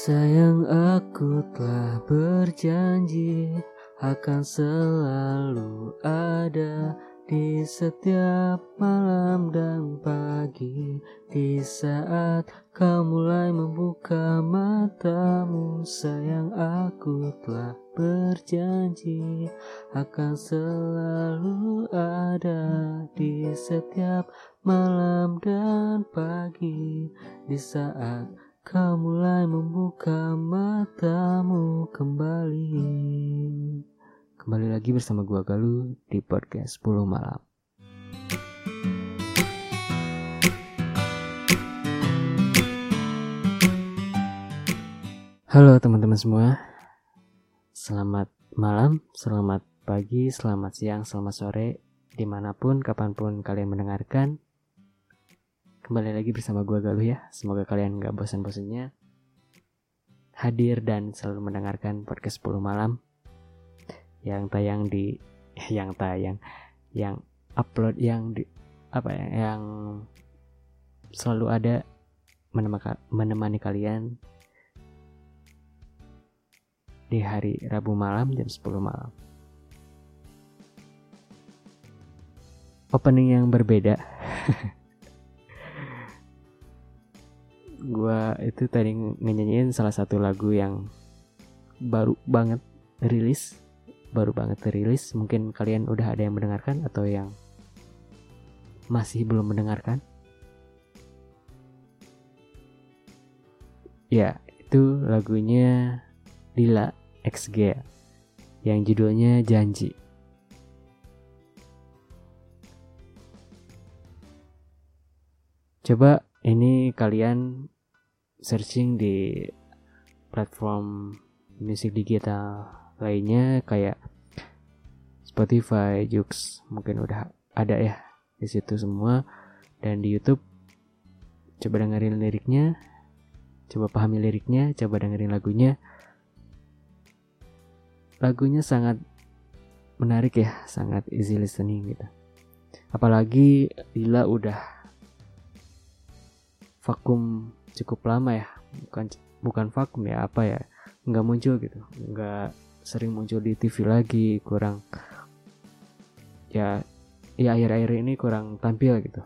Sayang aku telah berjanji akan selalu ada di setiap malam dan pagi. Di saat kau mulai membuka matamu Sayang aku telah berjanji Akan selalu ada di setiap malam dan pagi. Di saat kau mulai membuka matamu kembali Kembali lagi bersama gua Galuh di podcast 10 malam. Halo teman-teman semua. Selamat malam, selamat pagi, selamat siang, selamat sore, di mana pun, kapan pun kalian mendengarkan. Kembali lagi bersama gua Galuh ya. Semoga kalian gak bosan-bosannya hadir dan selalu mendengarkan podcast 10 malam yang tayang di yang tayang yang upload yang di apa ya yang selalu ada menemani kalian di hari Rabu malam jam 10 malam. Opening yang berbeda. gua itu tadi nyanyiin salah satu lagu yang baru banget rilis baru banget rilis. Mungkin kalian udah ada yang mendengarkan atau yang masih belum mendengarkan? Ya itu lagunya Lila XG yang judulnya Janji. Coba ini kalian searching di platform musik digital lainnya kayak Spotify, Jux mungkin udah ada ya di situ semua dan di YouTube coba dengerin liriknya, coba pahami liriknya, coba dengerin lagunya. Lagunya sangat menarik ya, sangat easy listening gitu. Apalagi Lila udah vakum cukup lama ya, bukan bukan vakum ya apa ya, nggak muncul gitu, nggak sering muncul di TV lagi kurang ya ya akhir-akhir ini kurang tampil gitu.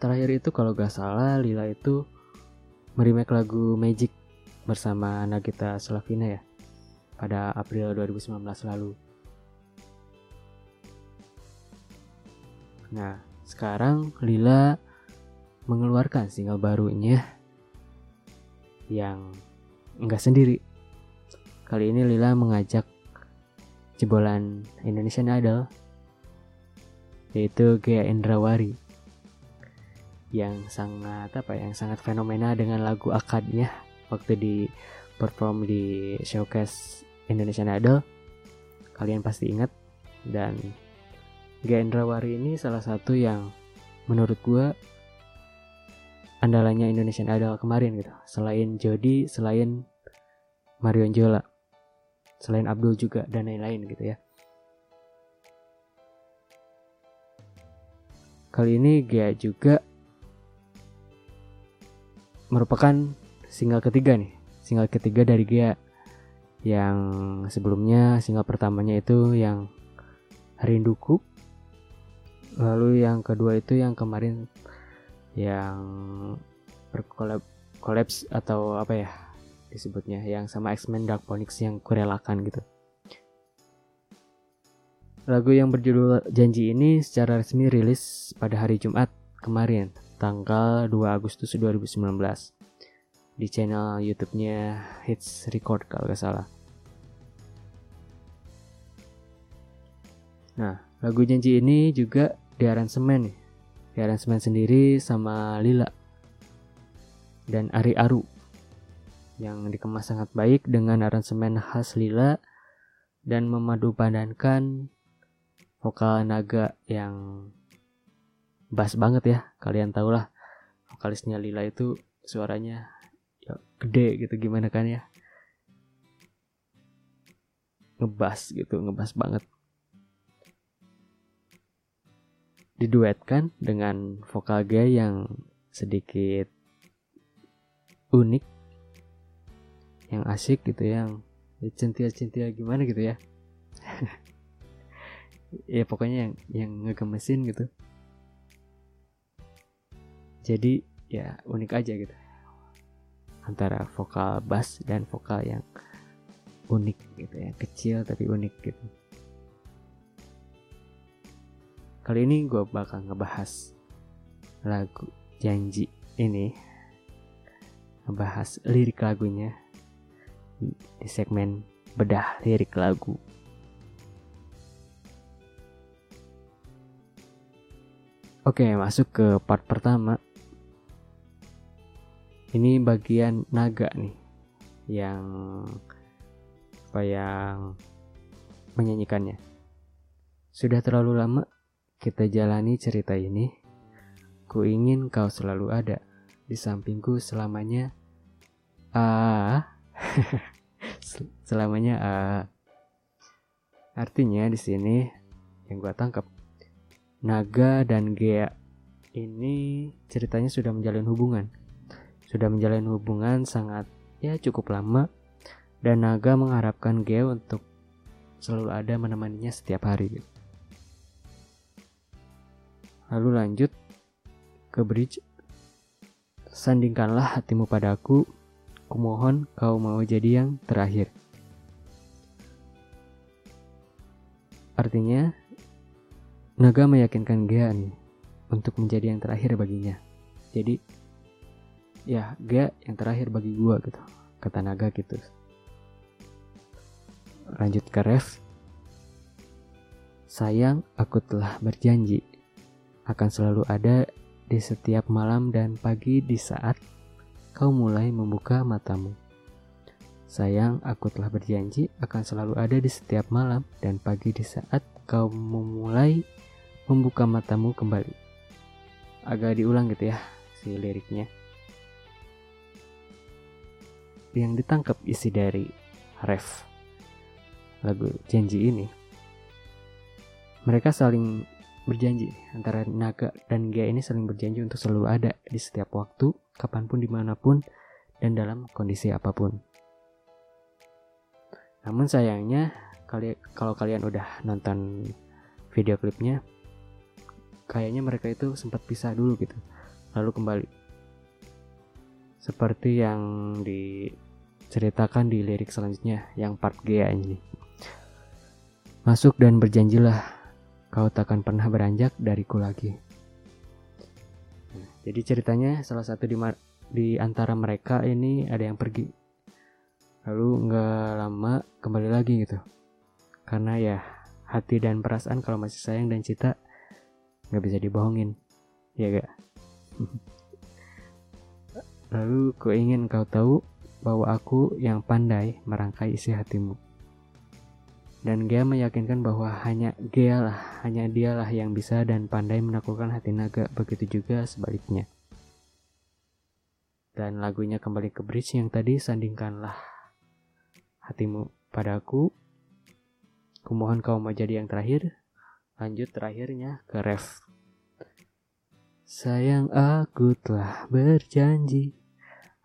Terakhir itu kalau gak salah Lila itu meremake lagu Magic bersama Nagita Slavina ya pada April 2019 lalu. Nah sekarang Lila mengeluarkan single barunya yang enggak sendiri. Kali ini Lila mengajak jebolan Indonesian Idol yaitu Gaya Indrawari yang sangat apa ya, yang sangat fenomena dengan lagu akadnya waktu di perform di showcase Indonesian Idol. Kalian pasti ingat. Dan Gaya Indrawari ini salah satu yang menurut gue andalannya Indonesian Idol kemarin gitu. Selain Jody selain Marion Jola selain Abdul juga dan lain-lain gitu ya. Kali ini Gia juga merupakan single ketiga nih, single ketiga dari Gia yang sebelumnya single pertamanya itu yang Rinduku lalu yang kedua itu yang kemarin yang berkolab kolaps atau apa ya disebutnya yang sama X-Men Dark Phoenix yang kurelakan gitu. Lagu yang berjudul Janji ini secara resmi rilis pada hari Jumat kemarin, tanggal 2 Agustus 2019 di channel YouTube-nya Hits Record kalau gak salah. Nah, lagu Janji ini juga di aransemen nih. Di aransemen sendiri sama Lila dan Ari Aru yang dikemas sangat baik dengan aransemen khas lila dan memadupadankan vokal naga yang bass banget ya. Kalian tau lah vokalisnya lila itu suaranya ya, gede gitu gimana kan ya? Ngebas gitu ngebas banget diduetkan dengan vokal gaya yang sedikit unik yang asik gitu yang centil-centil gimana gitu ya. Ya pokoknya yang yang ngegemesin gitu. Jadi ya unik aja gitu. Antara vokal bass dan vokal yang unik gitu ya. Kecil tapi unik gitu kali ini gue bakal ngebahas lagu janji ini ngebahas lirik lagunya di segmen bedah lirik lagu Oke, masuk ke part pertama. Ini bagian naga nih yang apa yang menyanyikannya. Sudah terlalu lama kita jalani cerita ini. Ku ingin kau selalu ada di sampingku selamanya. Ah, selamanya ah. Artinya di sini yang gua tangkap Naga dan Gea ini ceritanya sudah menjalin hubungan. Sudah menjalin hubungan sangat ya cukup lama dan Naga mengharapkan Gea untuk selalu ada menemaninya setiap hari. Lalu lanjut ke bridge. Sandingkanlah hatimu padaku, kumohon kau mau jadi yang terakhir. Artinya, Naga meyakinkan Gea nih untuk menjadi yang terakhir baginya. Jadi ya Gea yang terakhir bagi gua gitu. Kata Naga gitu. Lanjut ke ref. Sayang, aku telah berjanji akan selalu ada di setiap malam dan pagi di saat kau mulai membuka matamu. Sayang, aku telah berjanji akan selalu ada di setiap malam dan pagi di saat kau memulai membuka matamu kembali. Agak diulang gitu ya si liriknya. Yang ditangkap isi dari ref lagu janji ini. Mereka saling berjanji antara naga dan Gia ini saling berjanji untuk selalu ada di setiap waktu, kapan pun, di mana pun, dan dalam kondisi apa pun. Namun sayangnya, kali kalau kalian udah nonton video klipnya, kayaknya mereka itu sempat pisah dulu gitu lalu kembali seperti yang diceritakan di lirik selanjutnya yang part G ini masuk dan berjanjilah kau takkan pernah beranjak dariku lagi. Jadi ceritanya salah satu di, di antara mereka ini ada yang pergi. Lalu nggak lama kembali lagi gitu. Karena ya hati dan perasaan kalau masih sayang dan cinta nggak bisa dibohongin. Ya gak lalu ku ingin kau tahu bahwa aku yang pandai merangkai isi hatimu dan Gea meyakinkan bahwa hanya Gea lah, hanya dialah yang bisa dan pandai menaklukkan hati naga, begitu juga sebaliknya. Dan lagunya kembali ke bridge yang tadi, sandingkanlah hatimu padaku, kumohon kau mau jadi yang terakhir, Lanjut terakhirnya ke ref. Sayang aku telah berjanji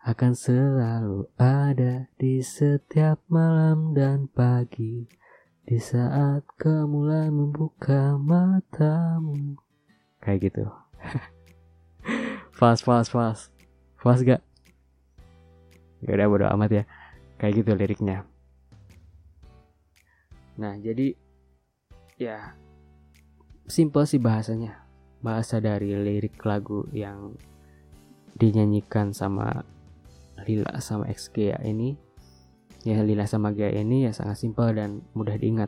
akan selalu ada di setiap malam dan pagi di saat kau mulai membuka matamu. Kayak gitu. fast, fast, fast. Fast gak? Ya udah bodo amat ya. Kayak gitu liriknya. Nah, jadi ya simple sih bahasanya bahasa dari lirik lagu yang dinyanyikan sama Lila sama XG ya ini ya Lila sama Gia ini ya sangat simpel dan mudah diingat.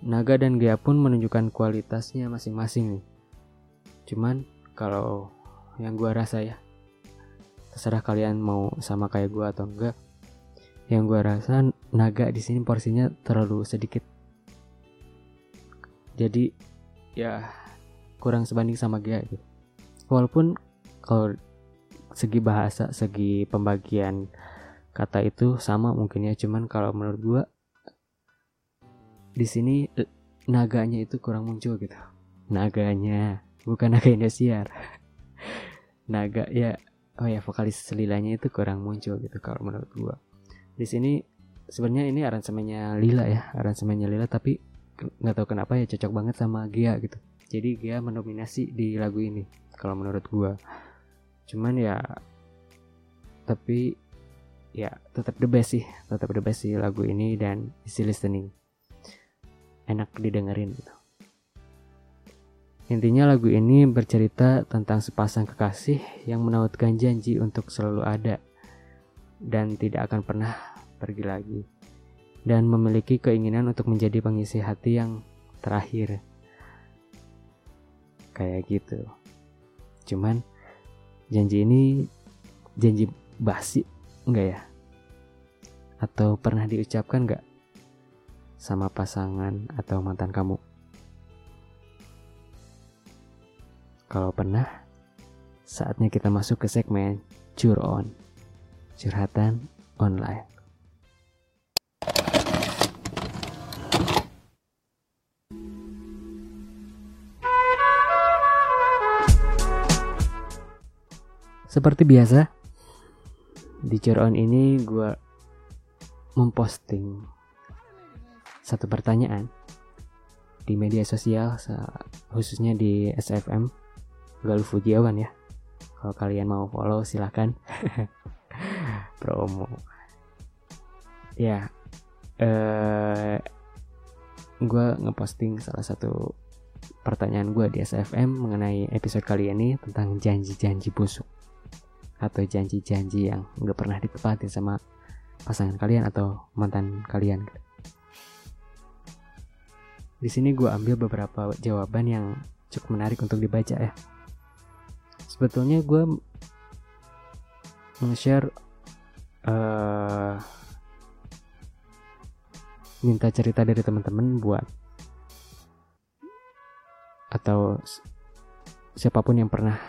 Naga dan Gia pun menunjukkan kualitasnya masing-masing nih. Cuman kalau yang gua rasa ya terserah kalian mau sama kayak gua atau enggak yang gua rasa Naga di sini porsinya terlalu sedikit. Jadi ya kurang sebanding sama Gia gitu. Walaupun kalau segi bahasa segi pembagian kata itu sama mungkin ya cuman kalau menurut gua di sini naganya itu kurang muncul gitu. Naganya bukan naga Indosiar. Naga ya oh ya vokalis Lilanya itu kurang muncul gitu kalau menurut gua. Di sini sebenarnya ini aransemennya Lila ya aransemennya Lila tapi nggak tahu kenapa ya cocok banget sama Gia gitu. Jadi Gia mendominasi di lagu ini kalau menurut gua. Cuman ya tapi ya tetap the best sih. Tetap the best sih lagu ini dan easy listening? Enak didengerin gitu. Intinya lagu ini bercerita tentang sepasang kekasih yang menautkan janji untuk selalu ada dan tidak akan pernah pergi lagi. Dan memiliki keinginan untuk menjadi pengisi hati yang terakhir. Kayak gitu. Cuman janji ini janji basi enggak ya? Atau pernah diucapkan enggak sama pasangan atau mantan kamu? Kalau pernah, saatnya kita masuk ke segmen Cur On. Curhatan online. Seperti biasa, di Cur On ini gue memposting satu pertanyaan di media sosial khususnya di SFM Galuh Fujiawan ya? Kalau kalian mau follow silahkan. Promo. Ya eh gue ngeposting salah satu pertanyaan gue di SFM mengenai episode kali ini tentang janji-janji busuk atau janji-janji yang gak pernah ditepati sama pasangan kalian atau mantan kalian. Di sini gue ambil beberapa jawaban yang cukup menarik untuk dibaca ya sebetulnya gue nge-share uh, minta cerita dari teman-teman buat atau siapa pun yang pernah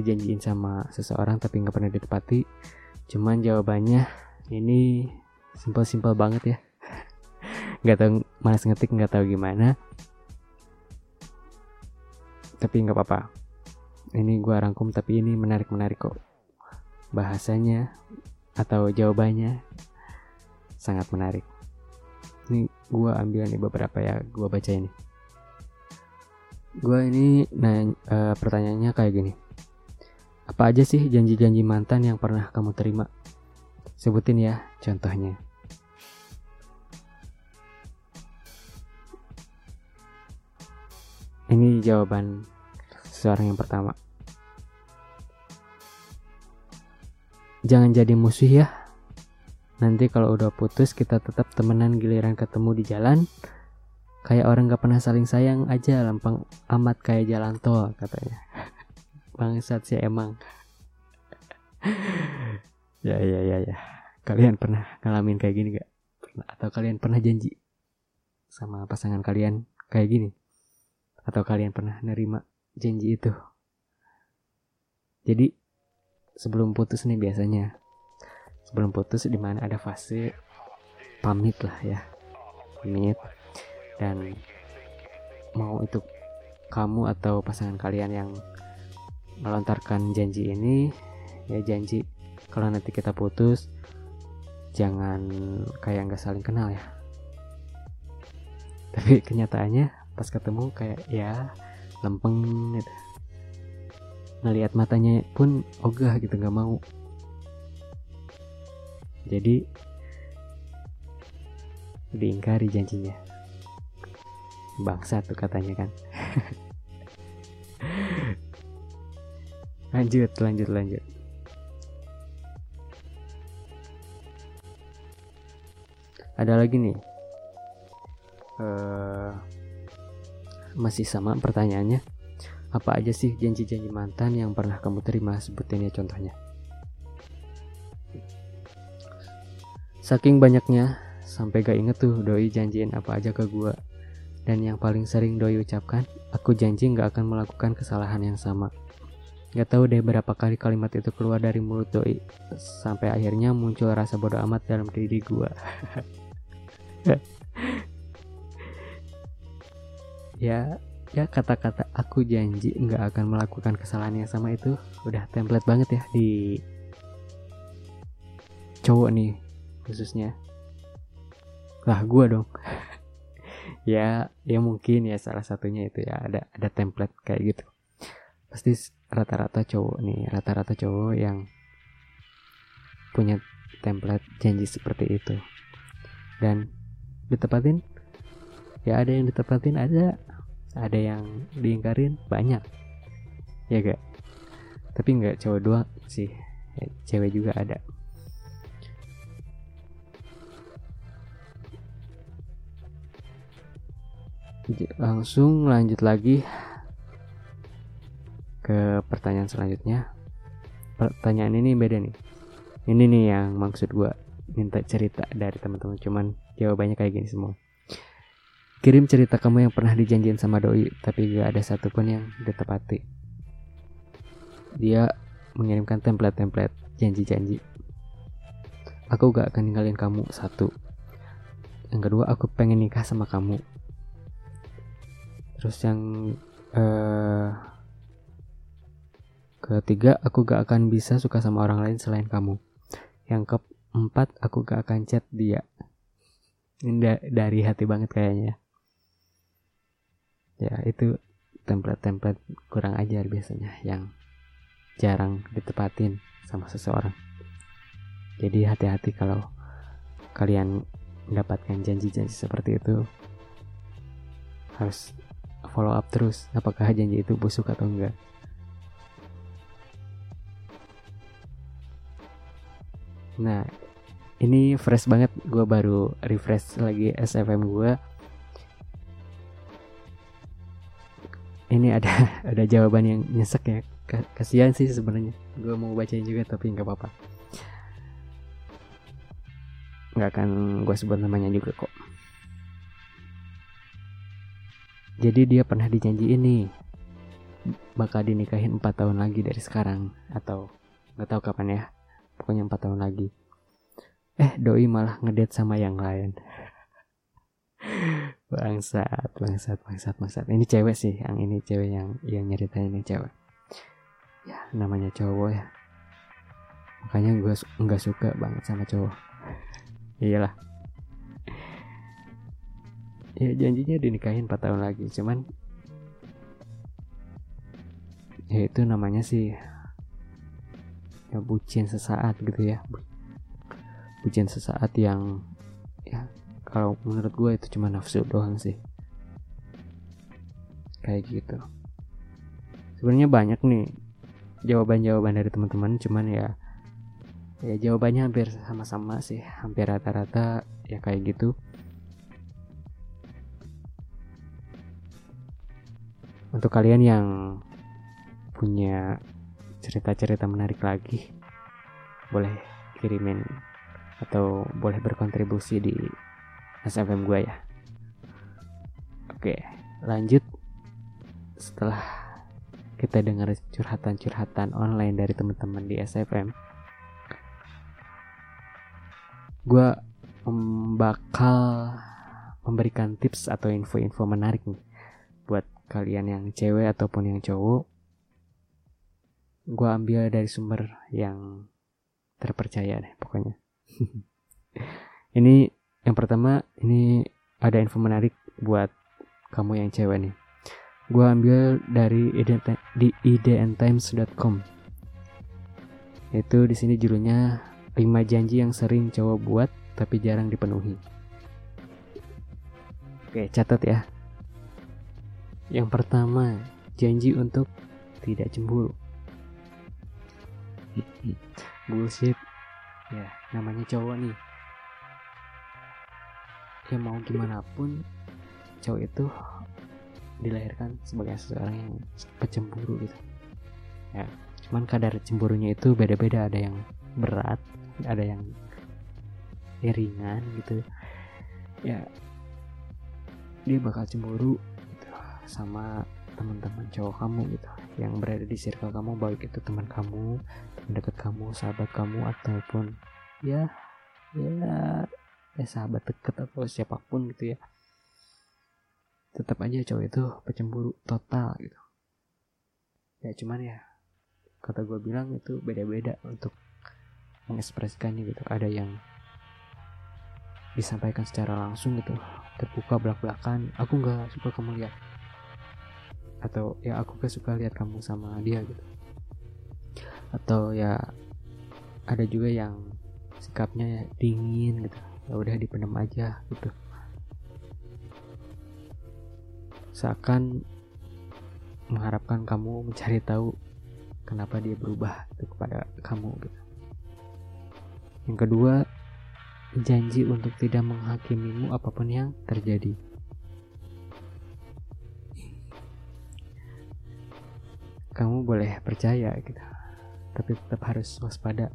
dijanjiin sama seseorang tapi nggak pernah ditepati. Cuman jawabannya ini simpel-simpel banget ya. Nggak tahu malas ngetik nggak tahu gimana. Tapi nggak apa-apa. Ini gue rangkum tapi ini menarik-menarik kok. Bahasanya atau jawabannya sangat menarik. Ini gue ambil nih beberapa ya gue baca ini. Gue ini nah e, pertanyaannya kayak gini apa aja sih janji-janji mantan yang pernah kamu terima sebutin ya contohnya ini jawaban seorang yang pertama. Jangan jadi musuh ya. Nanti kalau udah putus kita tetap temenan giliran ketemu di jalan. Kayak orang gak pernah saling sayang aja lempeng amat kayak jalan tol katanya. Bangsat sih emang. ya ya ya ya. Kalian pernah ngalamin kayak gini gak? Pernah atau kalian pernah janji sama pasangan kalian kayak gini? Atau kalian pernah nerima janji itu. Jadi sebelum putus nih biasanya sebelum putus di mana ada fase pamit lah ya pamit dan mau itu kamu atau pasangan kalian yang melontarkan janji ini ya janji kalau nanti kita putus jangan kayak nggak saling kenal ya. Tapi kenyataannya pas ketemu kayak ya lempeng gitu. Ngelihat matanya pun ogah gitu nggak mau. Jadi diingkari janjinya. Bangsa tuh katanya kan lanjut lanjut lanjut ada lagi nih uh, masih sama pertanyaannya. Apa aja sih janji-janji mantan yang pernah kamu terima? Sebutin ya contohnya. Saking banyaknya, sampai gak inget tuh doi janjiin apa aja ke gue. Dan yang paling sering doi ucapkan, aku janji gak akan melakukan kesalahan yang sama. Gak tahu deh berapa kali kalimat itu keluar dari mulut doi, sampai akhirnya muncul rasa bodoh amat dalam diri gue. ya ya kata-kata aku janji nggak akan melakukan kesalahan yang sama itu udah template banget ya di cowok nih khususnya. Lah gua dong. Ya ya mungkin ya salah satunya itu ya ada ada template kayak gitu. Pasti rata-rata cowok nih rata-rata cowok yang punya template janji seperti itu. Dan ditepatin ya ada yang ditepatin ada ada yang diingkarin banyak. Ya gak? Tapi nggak cowok doang sih ya, cewek juga ada. Langsung lanjut lagi ke pertanyaan selanjutnya. Pertanyaan ini beda nih. Ini nih yang maksud gue minta cerita dari teman-teman cuman jawabannya kayak gini semua. Kirim cerita kamu yang pernah dijanjiin sama doi tapi gak ada satupun yang ditepati. Dia mengirimkan template-template janji-janji. Aku gak akan ninggalin kamu satu. Yang kedua aku pengen nikah sama kamu. Terus yang uh, ketiga aku gak akan bisa suka sama orang lain selain kamu. Yang keempat aku gak akan chat dia. Ini da dari hati banget kayaknya ya. Itu template-template kurang ajar biasanya yang jarang ditepatin sama seseorang. Jadi hati-hati kalau kalian mendapatkan janji-janji seperti itu. Harus follow up terus apakah janji itu busuk atau enggak nah ini fresh banget. Gue baru refresh lagi SFM gue ini ada ada jawaban yang nyesek ya. Kasihan sih sebenarnya. Gue mau bacain juga tapi nggak apa-apa. Nggak akan gue sebut namanya juga kok. Jadi dia pernah dijanji ini bakal dinikahin 4 tahun lagi dari sekarang. Atau nggak tahu kapan ya. Pokoknya 4 tahun lagi. Eh, doi malah ngedate sama yang lain. bangsat, bangsat, bangsat, bangsat. Ini cewek sih, yang ini cewek yang yang nyeritain ini cewek. Ya, namanya cowok ya. Makanya gue nggak suka banget sama cowok. Iyalah ya janjinya dinikahin 4 tahun lagi cuman ya itu namanya sih ya bucin sesaat gitu ya. Bucin sesaat yang ya kalau menurut gue itu cuma nafsu doang sih. Kayak gitu. Sebenarnya banyak nih jawaban-jawaban dari teman-teman cuman ya ya jawabannya hampir sama-sama sih. Hampir rata-rata ya kayak gitu. Untuk kalian yang punya cerita-cerita menarik lagi. Boleh kirimin atau boleh berkontribusi di SFM gue ya. Oke lanjut. Setelah kita dengar curhatan-curhatan online dari teman-teman di SFM gue bakal memberikan tips atau info-info menarik nih buat kalian yang cewek ataupun yang cowok gue ambil dari sumber yang terpercaya deh pokoknya. Ini yang pertama ini ada info menarik buat kamu yang cewek nih. Gue ambil dari di idntimes.com itu di sini judulnya 5 janji yang sering cowok buat tapi jarang dipenuhi. Oke catat ya. Yang pertama, janji untuk tidak cemburu. Bullshit. Ya, namanya cowok nih. Ya mau gimana pun, cowok itu dilahirkan sebagai seseorang yang pecemburu gitu. Ya, cuman kadar cemburunya itu beda-beda, ada yang berat, ada yang ringan gitu. Ya, dia bakal cemburu sama teman-teman cowok kamu gitu yang berada di circle kamu baik itu teman kamu teman dekat kamu sahabat kamu ataupun ya ya ya sahabat dekat atau siapa pun gitu ya. Tetap aja cowok itu pecemburu total gitu. Ya cuman ya kata gue bilang itu beda-beda untuk mengekspresikannya gitu. Ada yang disampaikan secara langsung gitu terbuka belak-belakan aku nggak suka kamu lihat. Atau ya aku gak suka lihat kamu sama dia gitu atau ya ada juga yang sikapnya dingin gitu ya udah dipendam aja gitu seakan mengharapkan kamu mencari tahu kenapa dia berubah itu kepada kamu gitu. Yang kedua, janji untuk tidak menghakimimu apa pun yang terjadi. Kamu boleh percaya gitu, tapi tetap harus waspada.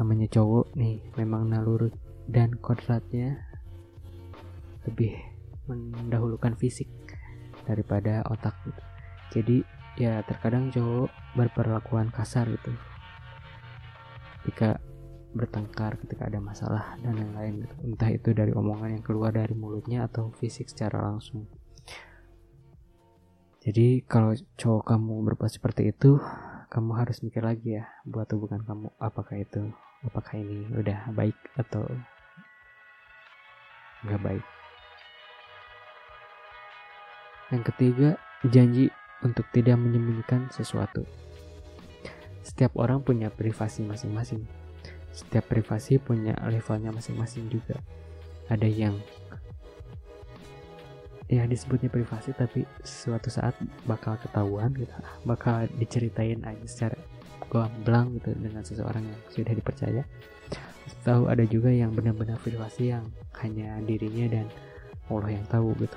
Namanya cowok nih, memang nalur dan kodratnya lebih mendahulukan fisik daripada otak gitu. Jadi ya terkadang cowok berperlakuan kasar gitu ketika bertengkar ketika ada masalah dan lain-lain gitu. entah itu dari omongan yang keluar dari mulutnya atau fisik secara langsung jadi kalau cowok kamu berbuat seperti itu kamu harus mikir lagi ya buat hubungan kamu apakah itu apakah ini udah baik atau nggak baik yang ketiga janji untuk tidak menyembunyikan sesuatu. Setiap orang punya privasi masing-masing. Setiap privasi punya levelnya masing-masing juga. Ada yang ya disebutnya privasi tapi suatu saat bakal ketahuan gitu bakal diceritain aja secara gamblang gitu dengan seseorang yang sudah dipercaya tahu ada juga yang benar-benar privasi yang hanya dirinya dan Allah yang tahu gitu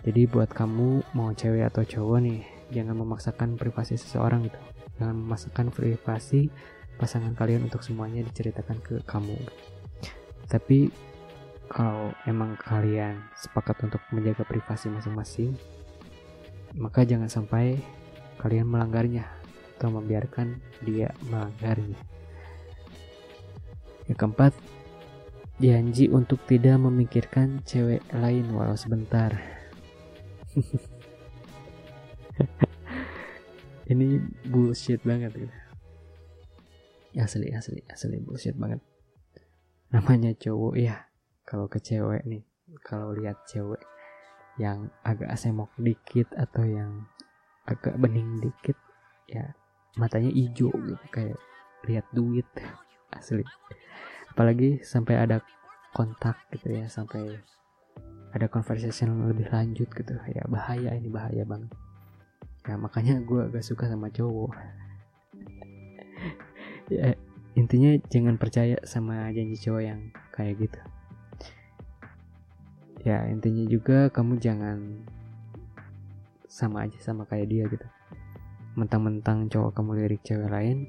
jadi buat kamu mau cewek atau cowok nih, jangan memaksakan privasi seseorang gitu. Jangan memaksakan privasi pasangan kalian untuk semuanya diceritakan ke kamu. Tapi kalau emang kalian sepakat untuk menjaga privasi masing-masing, maka jangan sampai kalian melanggarnya atau membiarkan dia melanggarnya. Yang keempat, janji untuk tidak memikirkan cewek lain walau sebentar. ini bullshit banget gitu asli asli asli bullshit banget namanya cowok ya kalau ke cewek nih kalau lihat cewek yang agak semok dikit atau yang agak bening dikit ya matanya hijau gitu kayak lihat duit asli. Apalagi sampai ada kontak gitu ya sampai ada conversation lebih lanjut gitu. Ya bahaya ini bahaya banget. Ya makanya gue agak suka sama cowok. Ya intinya jangan percaya sama janji cowok yang kayak gitu ya intinya juga kamu jangan sama aja sama kayak dia gitu. Mentang-mentang cowok kamu lirik cewek lain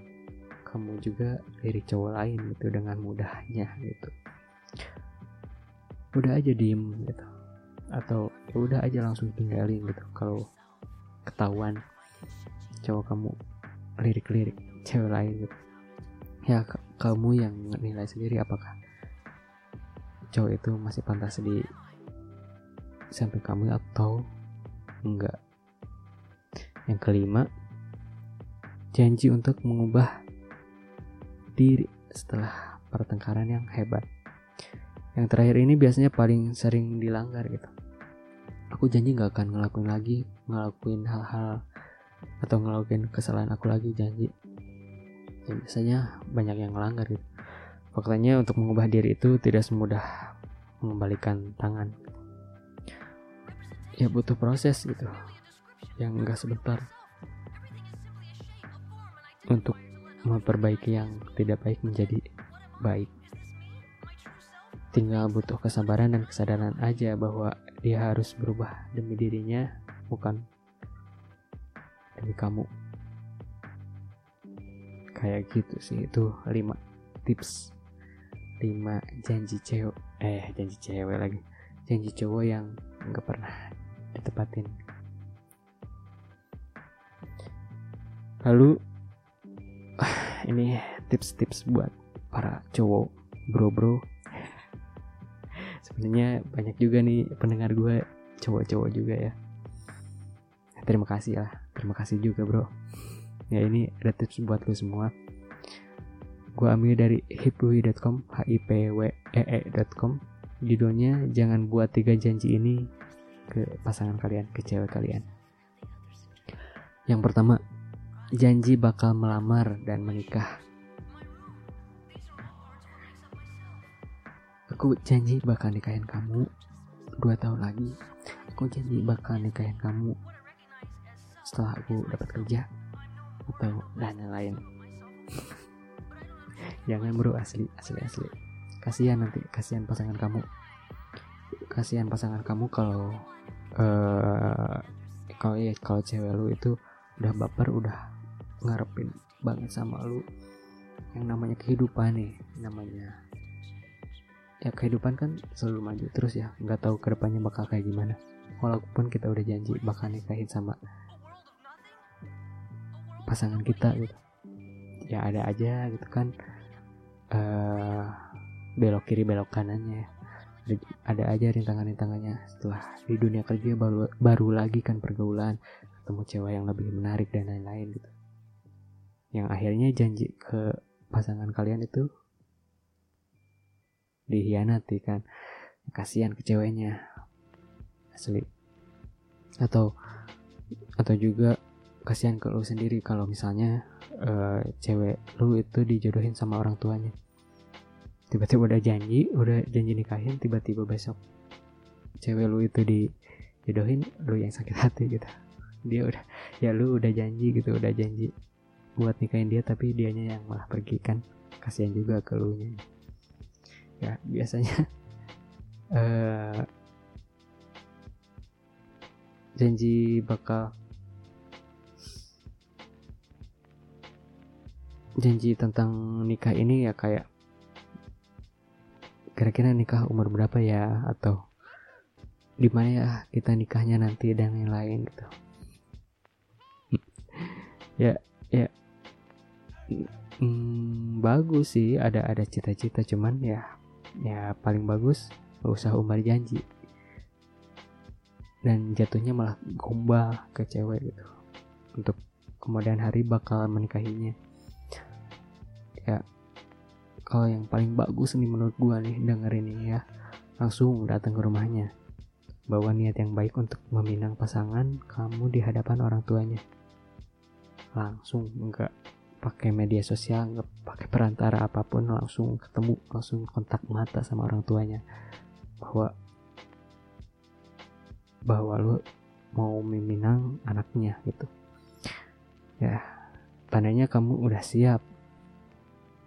kamu juga lirik cowok lain gitu dengan mudahnya gitu. Udah aja diem gitu. Atau ya udah aja langsung tinggalin gitu kalau ketahuan cowok kamu lirik-lirik cewek lain gitu. Ya kamu yang nilai sendiri apakah cowok itu masih pantas di samping kamu atau enggak. Yang kelima janji untuk mengubah diri setelah pertengkaran yang hebat. Yang terakhir ini biasanya paling sering dilanggar gitu. Aku janji nggak akan ngelakuin lagi ngelakuin hal-hal atau ngelakuin kesalahan aku lagi janji. Ya biasanya banyak yang melanggar gitu. Faktanya untuk mengubah diri itu tidak semudah mengembalikan tangan ya butuh proses gitu. Yang enggak sebentar. Untuk memperbaiki yang tidak baik menjadi baik. Tinggal butuh kesabaran dan kesadaran aja bahwa dia harus berubah demi dirinya bukan demi kamu. Kayak gitu sih itu 5 tips. 5 janji cewek eh janji cewek lagi. Janji cowok yang nggak pernah ditepatin lalu ini tips-tips buat para cowok bro-bro. Sebenarnya banyak juga nih pendengar gue cowok-cowok juga ya. Terima kasih lah terima kasih juga bro. Ya ini ada tips buat lo semua. Gue ambil dari hipwi.com h i p w e e.com judulnya jangan buat tiga janji ini ke pasangan kalian ke cewek kalian. Yang pertama janji bakal melamar dan menikah. Aku janji bakal nikahin kamu dua tahun lagi. Aku janji bakal nikahin kamu setelah aku dapat kerja atau dan lain-lain. Jangan bro asli asli asli. Kasihan nanti kasihan pasangan kamu kasihan pasangan kamu kalau uh, kalau ya kalau cewek lu itu udah baper udah ngarepin banget sama lu. Yang namanya kehidupan nih namanya ya kehidupan kan selalu maju terus ya nggak tahu ke depannya bakal kayak gimana. Walaupun kita udah janji bakal nikahin sama pasangan kita gitu. Ya ada aja gitu kan uh, belok kiri belok kanannya ada aja rintangan-rintangannya. Setelah di dunia kerja baru baru lagi kan pergaulan. Ketemu cewek yang lebih menarik dan lain-lain gitu. Yang akhirnya janji ke pasangan kalian itu dihianati kan. Kasihan ke ceweknya. Asli. Atau atau juga kasihan ke lu sendiri kalau misalnya uh, cewek lu itu dijodohin sama orang tuanya tiba-tiba udah janji udah janji nikahin tiba-tiba besok cewek lu itu dijodohin lu yang sakit hati gitu. Dia udah ya lu udah janji gitu udah janji buat nikahin dia tapi dianya yang malah pergi kan. Kasihan juga ke lu ya biasanya uh, janji bakal janji tentang nikah ini ya kayak kira-kira nikah umur berapa ya? Atau di mana ya kita nikahnya nanti dan lain-lain gitu. Ya ya. Hmm, bagus sih. Ada ada cita-cita cuman ya ya paling bagus usah umar janji. Dan jatuhnya malah gombal ke cewek gitu. Untuk kemudian hari bakal menikahinya. Ya kalau yang paling bagus nih menurut gua nih dengerin ini ya. Langsung datang ke rumahnya. Bawa niat yang baik untuk meminang pasangan kamu di hadapan orang tuanya. Langsung enggak pakai media sosial nggak pakai perantara apa pun langsung ketemu langsung kontak mata sama orang tuanya. Bahwa bahwa lu mau meminang anaknya gitu. Ya tandanya kamu udah siap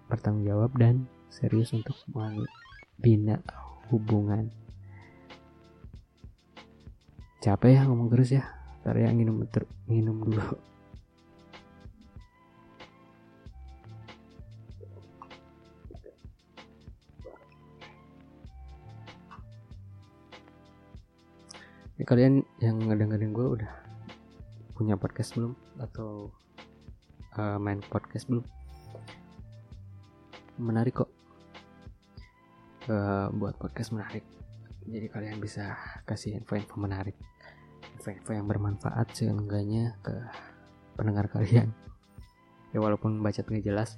bertanggung jawab dan serius untuk membina hubungan. Capek ya ngomong terus ya. Ntar ya minum minum dulu. Ya, kalian yang ngedengerin gue udah punya podcast belum? Atau uh, main podcast belum menarik kok. Uh, buat podcast menarik. Jadi kalian bisa kasih info-info menarik. Info-info yang bermanfaat seenggaknya ke pendengar kalian. Ya walaupun baca nggak jelas.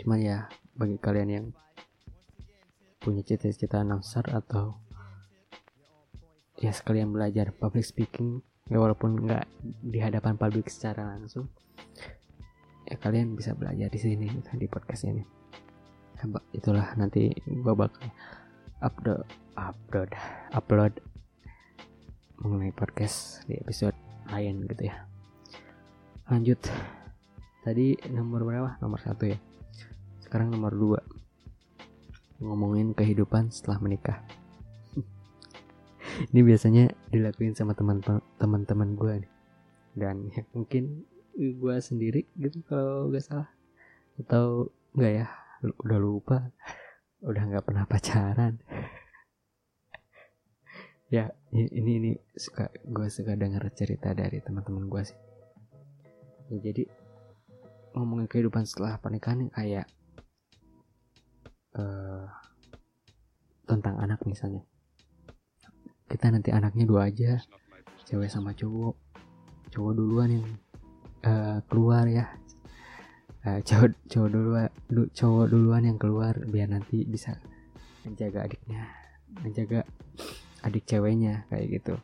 Cuman ya bagi kalian yang punya cita-cita announcer atau ya sekalian belajar public speaking ya walaupun nggak di hadapan publik secara langsung ya kalian bisa belajar di sini di podcast ini itulah nanti gue bakal upload upload upload mengenai podcast di episode lain gitu ya. Lanjut. Tadi nomor berapa? Nomor satu ya. Sekarang nomor dua. Ngomongin kehidupan setelah menikah. Ini biasanya dilakuin sama teman-teman gue nih. Dan ya, mungkin gue sendiri gitu kalau gak salah. Atau enggak ya udah lupa. Udah nggak pernah pacaran. Ya ini ini suka gue suka dengar cerita dari teman-teman gue sih. Ya, jadi ngomongin kehidupan setelah pernikahan kayak uh, tentang anak misalnya. Kita nanti anaknya dua aja cewek sama cowok. Cowok duluan yang uh, keluar ya uh, cowok cowok duluan du, cowok duluan yang keluar biar nanti bisa menjaga adiknya menjaga adik ceweknya kayak gitu.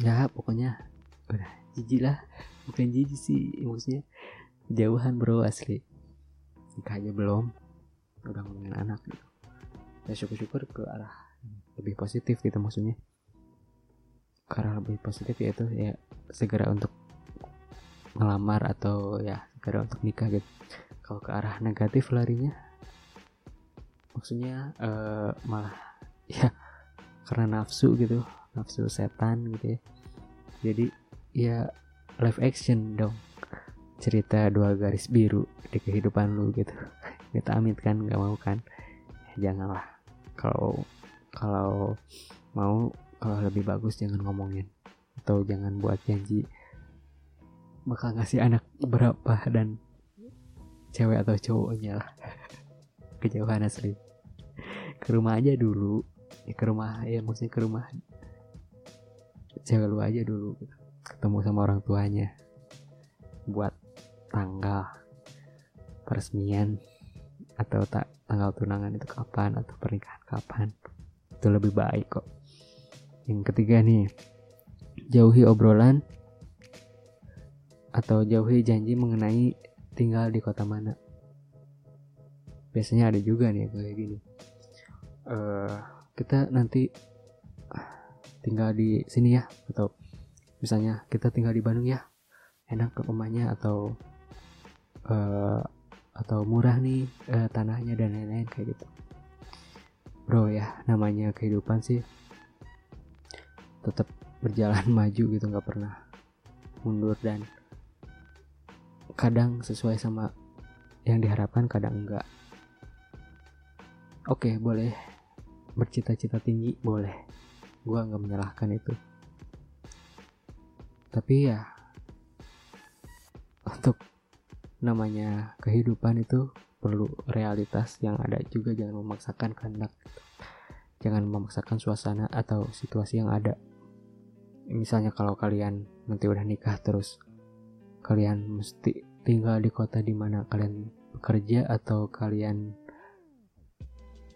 Ya pokoknya udah jijik lah. Bukan jijik sih maksudnya jauhan bro asli. Nikah aja belum. Udah ngomongin anak gitu. Ya syukur-syukur ke arah lebih positif gitu maksudnya. Arah lebih positif yaitu ya segera untuk ngelamar atau ya segera untuk nikah gitu kalau ke arah negatif larinya maksudnya uh, malah ya karena nafsu gitu nafsu setan gitu ya. Jadi ya live action dong. Cerita dua garis biru di kehidupan lu gitu. Kita amit kan nggak mau kan? Ya, janganlah. Kalau kalau mau kalau lebih bagus jangan ngomongin. Atau jangan buat janji bakal ngasih anak berapa dan cewek atau cowoknya lah. Kejauhan asli. Ke rumah aja dulu. Ya ke rumah ya maksudnya ke rumah cewek lu aja dulu gitu. ketemu sama orang tuanya. Buat tanggal peresmian atau tak tanggal tunangan itu kapan atau pernikahan kapan. Itu lebih baik kok. Yang ketiga nih jauhi obrolan atau jauhi janji mengenai tinggal di kota mana. Biasanya ada juga nih kayak gini. Uh, kita nanti tinggal di sini ya atau misalnya kita tinggal di Bandung ya. Enak ke rumahnya atau uh, atau murah nih uh, tanahnya dan lain-lain kayak gitu. Bro ya namanya kehidupan sih tetap berjalan maju gitu nggak pernah mundur dan kadang sesuai sama yang diharapkan kadang enggak. Oke boleh bercita-cita tinggi boleh. Gua nggak menyalahkan itu. Tapi ya untuk namanya kehidupan itu perlu realitas yang ada juga. Jangan memaksakan kehendak. Jangan memaksakan suasana atau situasi yang ada. Misalnya kalau kalian nanti udah nikah terus kalian mesti tinggal di kota di mana kalian bekerja atau kalian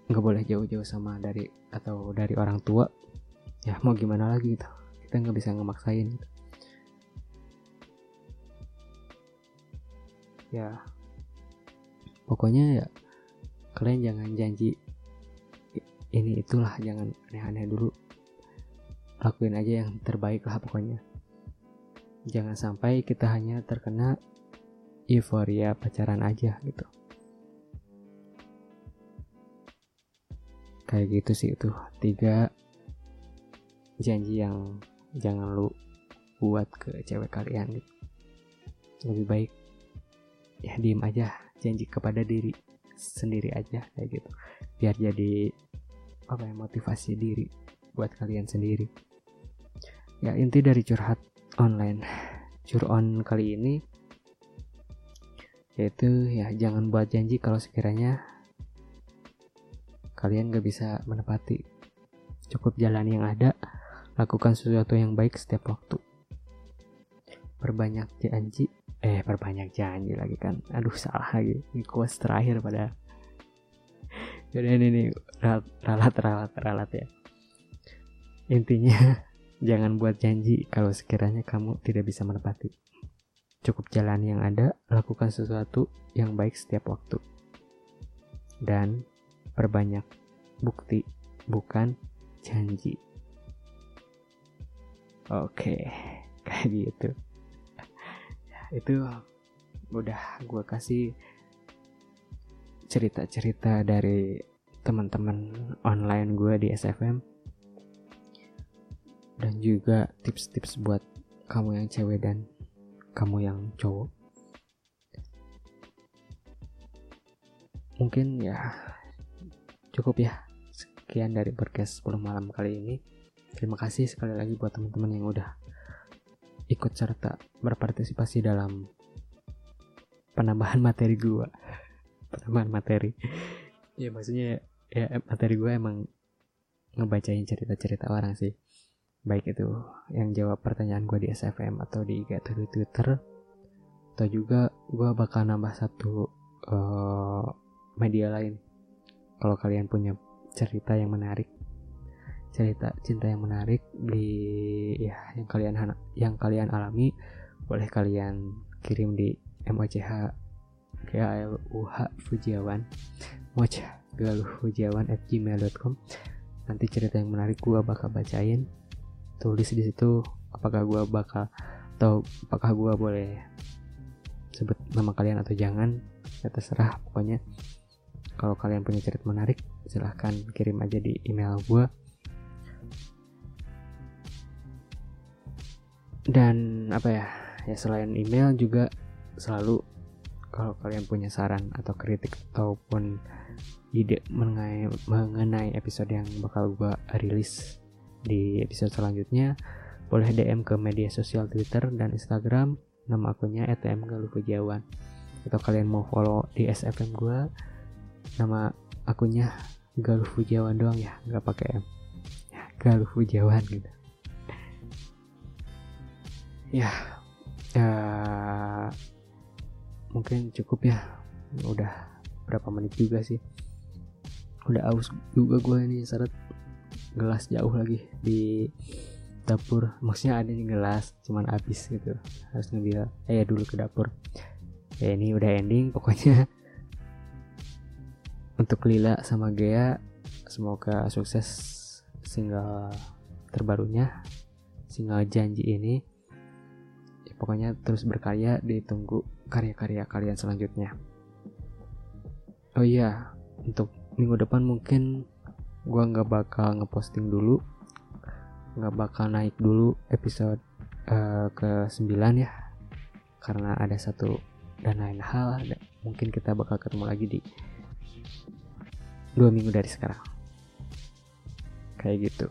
nggak boleh jauh-jauh sama dari atau dari orang tua ya mau gimana lagi gitu. Kita nggak bisa ngemaksain gitu. ya pokoknya ya kalian jangan janji ini itulah jangan aneh-aneh dulu. Lakuin aja yang terbaik lah pokoknya. Jangan sampai kita hanya terkena euforia pacaran aja gitu. Kayak gitu sih itu. Tiga janji yang jangan lu buat ke cewek kalian gitu. Lebih baik ya diem aja janji kepada diri sendiri aja kayak gitu. Biar jadi apa ya motivasi diri buat kalian sendiri. Ya inti dari curhat online. On kali ini yaitu ya jangan buat janji kalau sekiranya kalian gak bisa menepati cukup jalan yang ada lakukan sesuatu yang baik setiap waktu. Perbanyak janji eh perbanyak janji lagi kan. Aduh salah lagi. Ini quotes terakhir pada jadi ini nih ralat ralat ralat ya. Intinya jangan buat janji kalau sekiranya kamu tidak bisa menepati cukup jalan yang ada lakukan sesuatu yang baik setiap waktu. Dan perbanyak bukti bukan janji. Oke kayak gitu. Itu udah gue kasih cerita-cerita dari teman-teman online gue di SFM dan juga tips-tips buat kamu yang cewek dan kamu yang cowok. Mungkin ya cukup ya. Sekian dari podcast 10 malam kali ini. Terima kasih sekali lagi buat teman-teman yang udah ikut serta berpartisipasi dalam penambahan materi gue penambahan materi. Ya maksudnya ya materi gue emang ngebacain cerita-cerita orang sih baik itu yang jawab pertanyaan gue di SFM atau di IG atau di Twitter. Atau juga gue bakal nambah satu uh, media lain. Kalau kalian punya cerita yang menarik. Cerita cinta yang menarik di ya yang kalian yang kalian alami boleh kalian kirim di MOCH GALUH Fujiawan. Moch Galuh Fujiawan at gmail.com nanti cerita yang menarik gue bakal bacain tulis di situ apakah gue bakal atau apakah gue boleh sebut nama kalian atau jangan ya terserah pokoknya. Kalau kalian punya cerita menarik silahkan kirim aja di email gue dan apa ya ya selain email juga selalu kalau kalian punya saran atau kritik ataupun ide mengenai, mengenai episode yang bakal gue rilis di episode selanjutnya boleh DM ke media sosial Twitter dan Instagram. Nama akunnya @mgalufujiawan atau kalian mau follow di SFM gue nama akunnya Galuh Fujiawan doang ya nggak pakai M. Ya, Galuh Fujiawan gitu. Ya ya mungkin cukup ya. Udah berapa menit juga sih? Udah aus juga gue ini seret gelas jauh lagi di dapur. Maksudnya ada nih gelas cuman habis gitu. Harus ngambil eh dulu ke dapur. Ya ini udah ending pokoknya. Untuk Lila sama Gea semoga sukses single terbarunya single janji ini. Ya, pokoknya terus berkarya ditunggu karya-karya kalian selanjutnya. Oh iya untuk minggu depan mungkin gue nggak bakal ngeposting dulu nggak bakal naik dulu episode uh, ke 9 ya. Karena ada satu dan lain hal mungkin kita bakal ketemu lagi di dua minggu dari sekarang. Kayak gitu.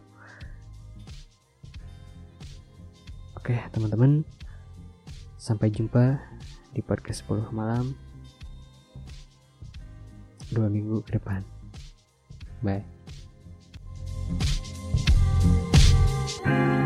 Oke teman-teman. Sampai jumpa di podcast 10 malam. Dua minggu ke depan. Bye Podcast.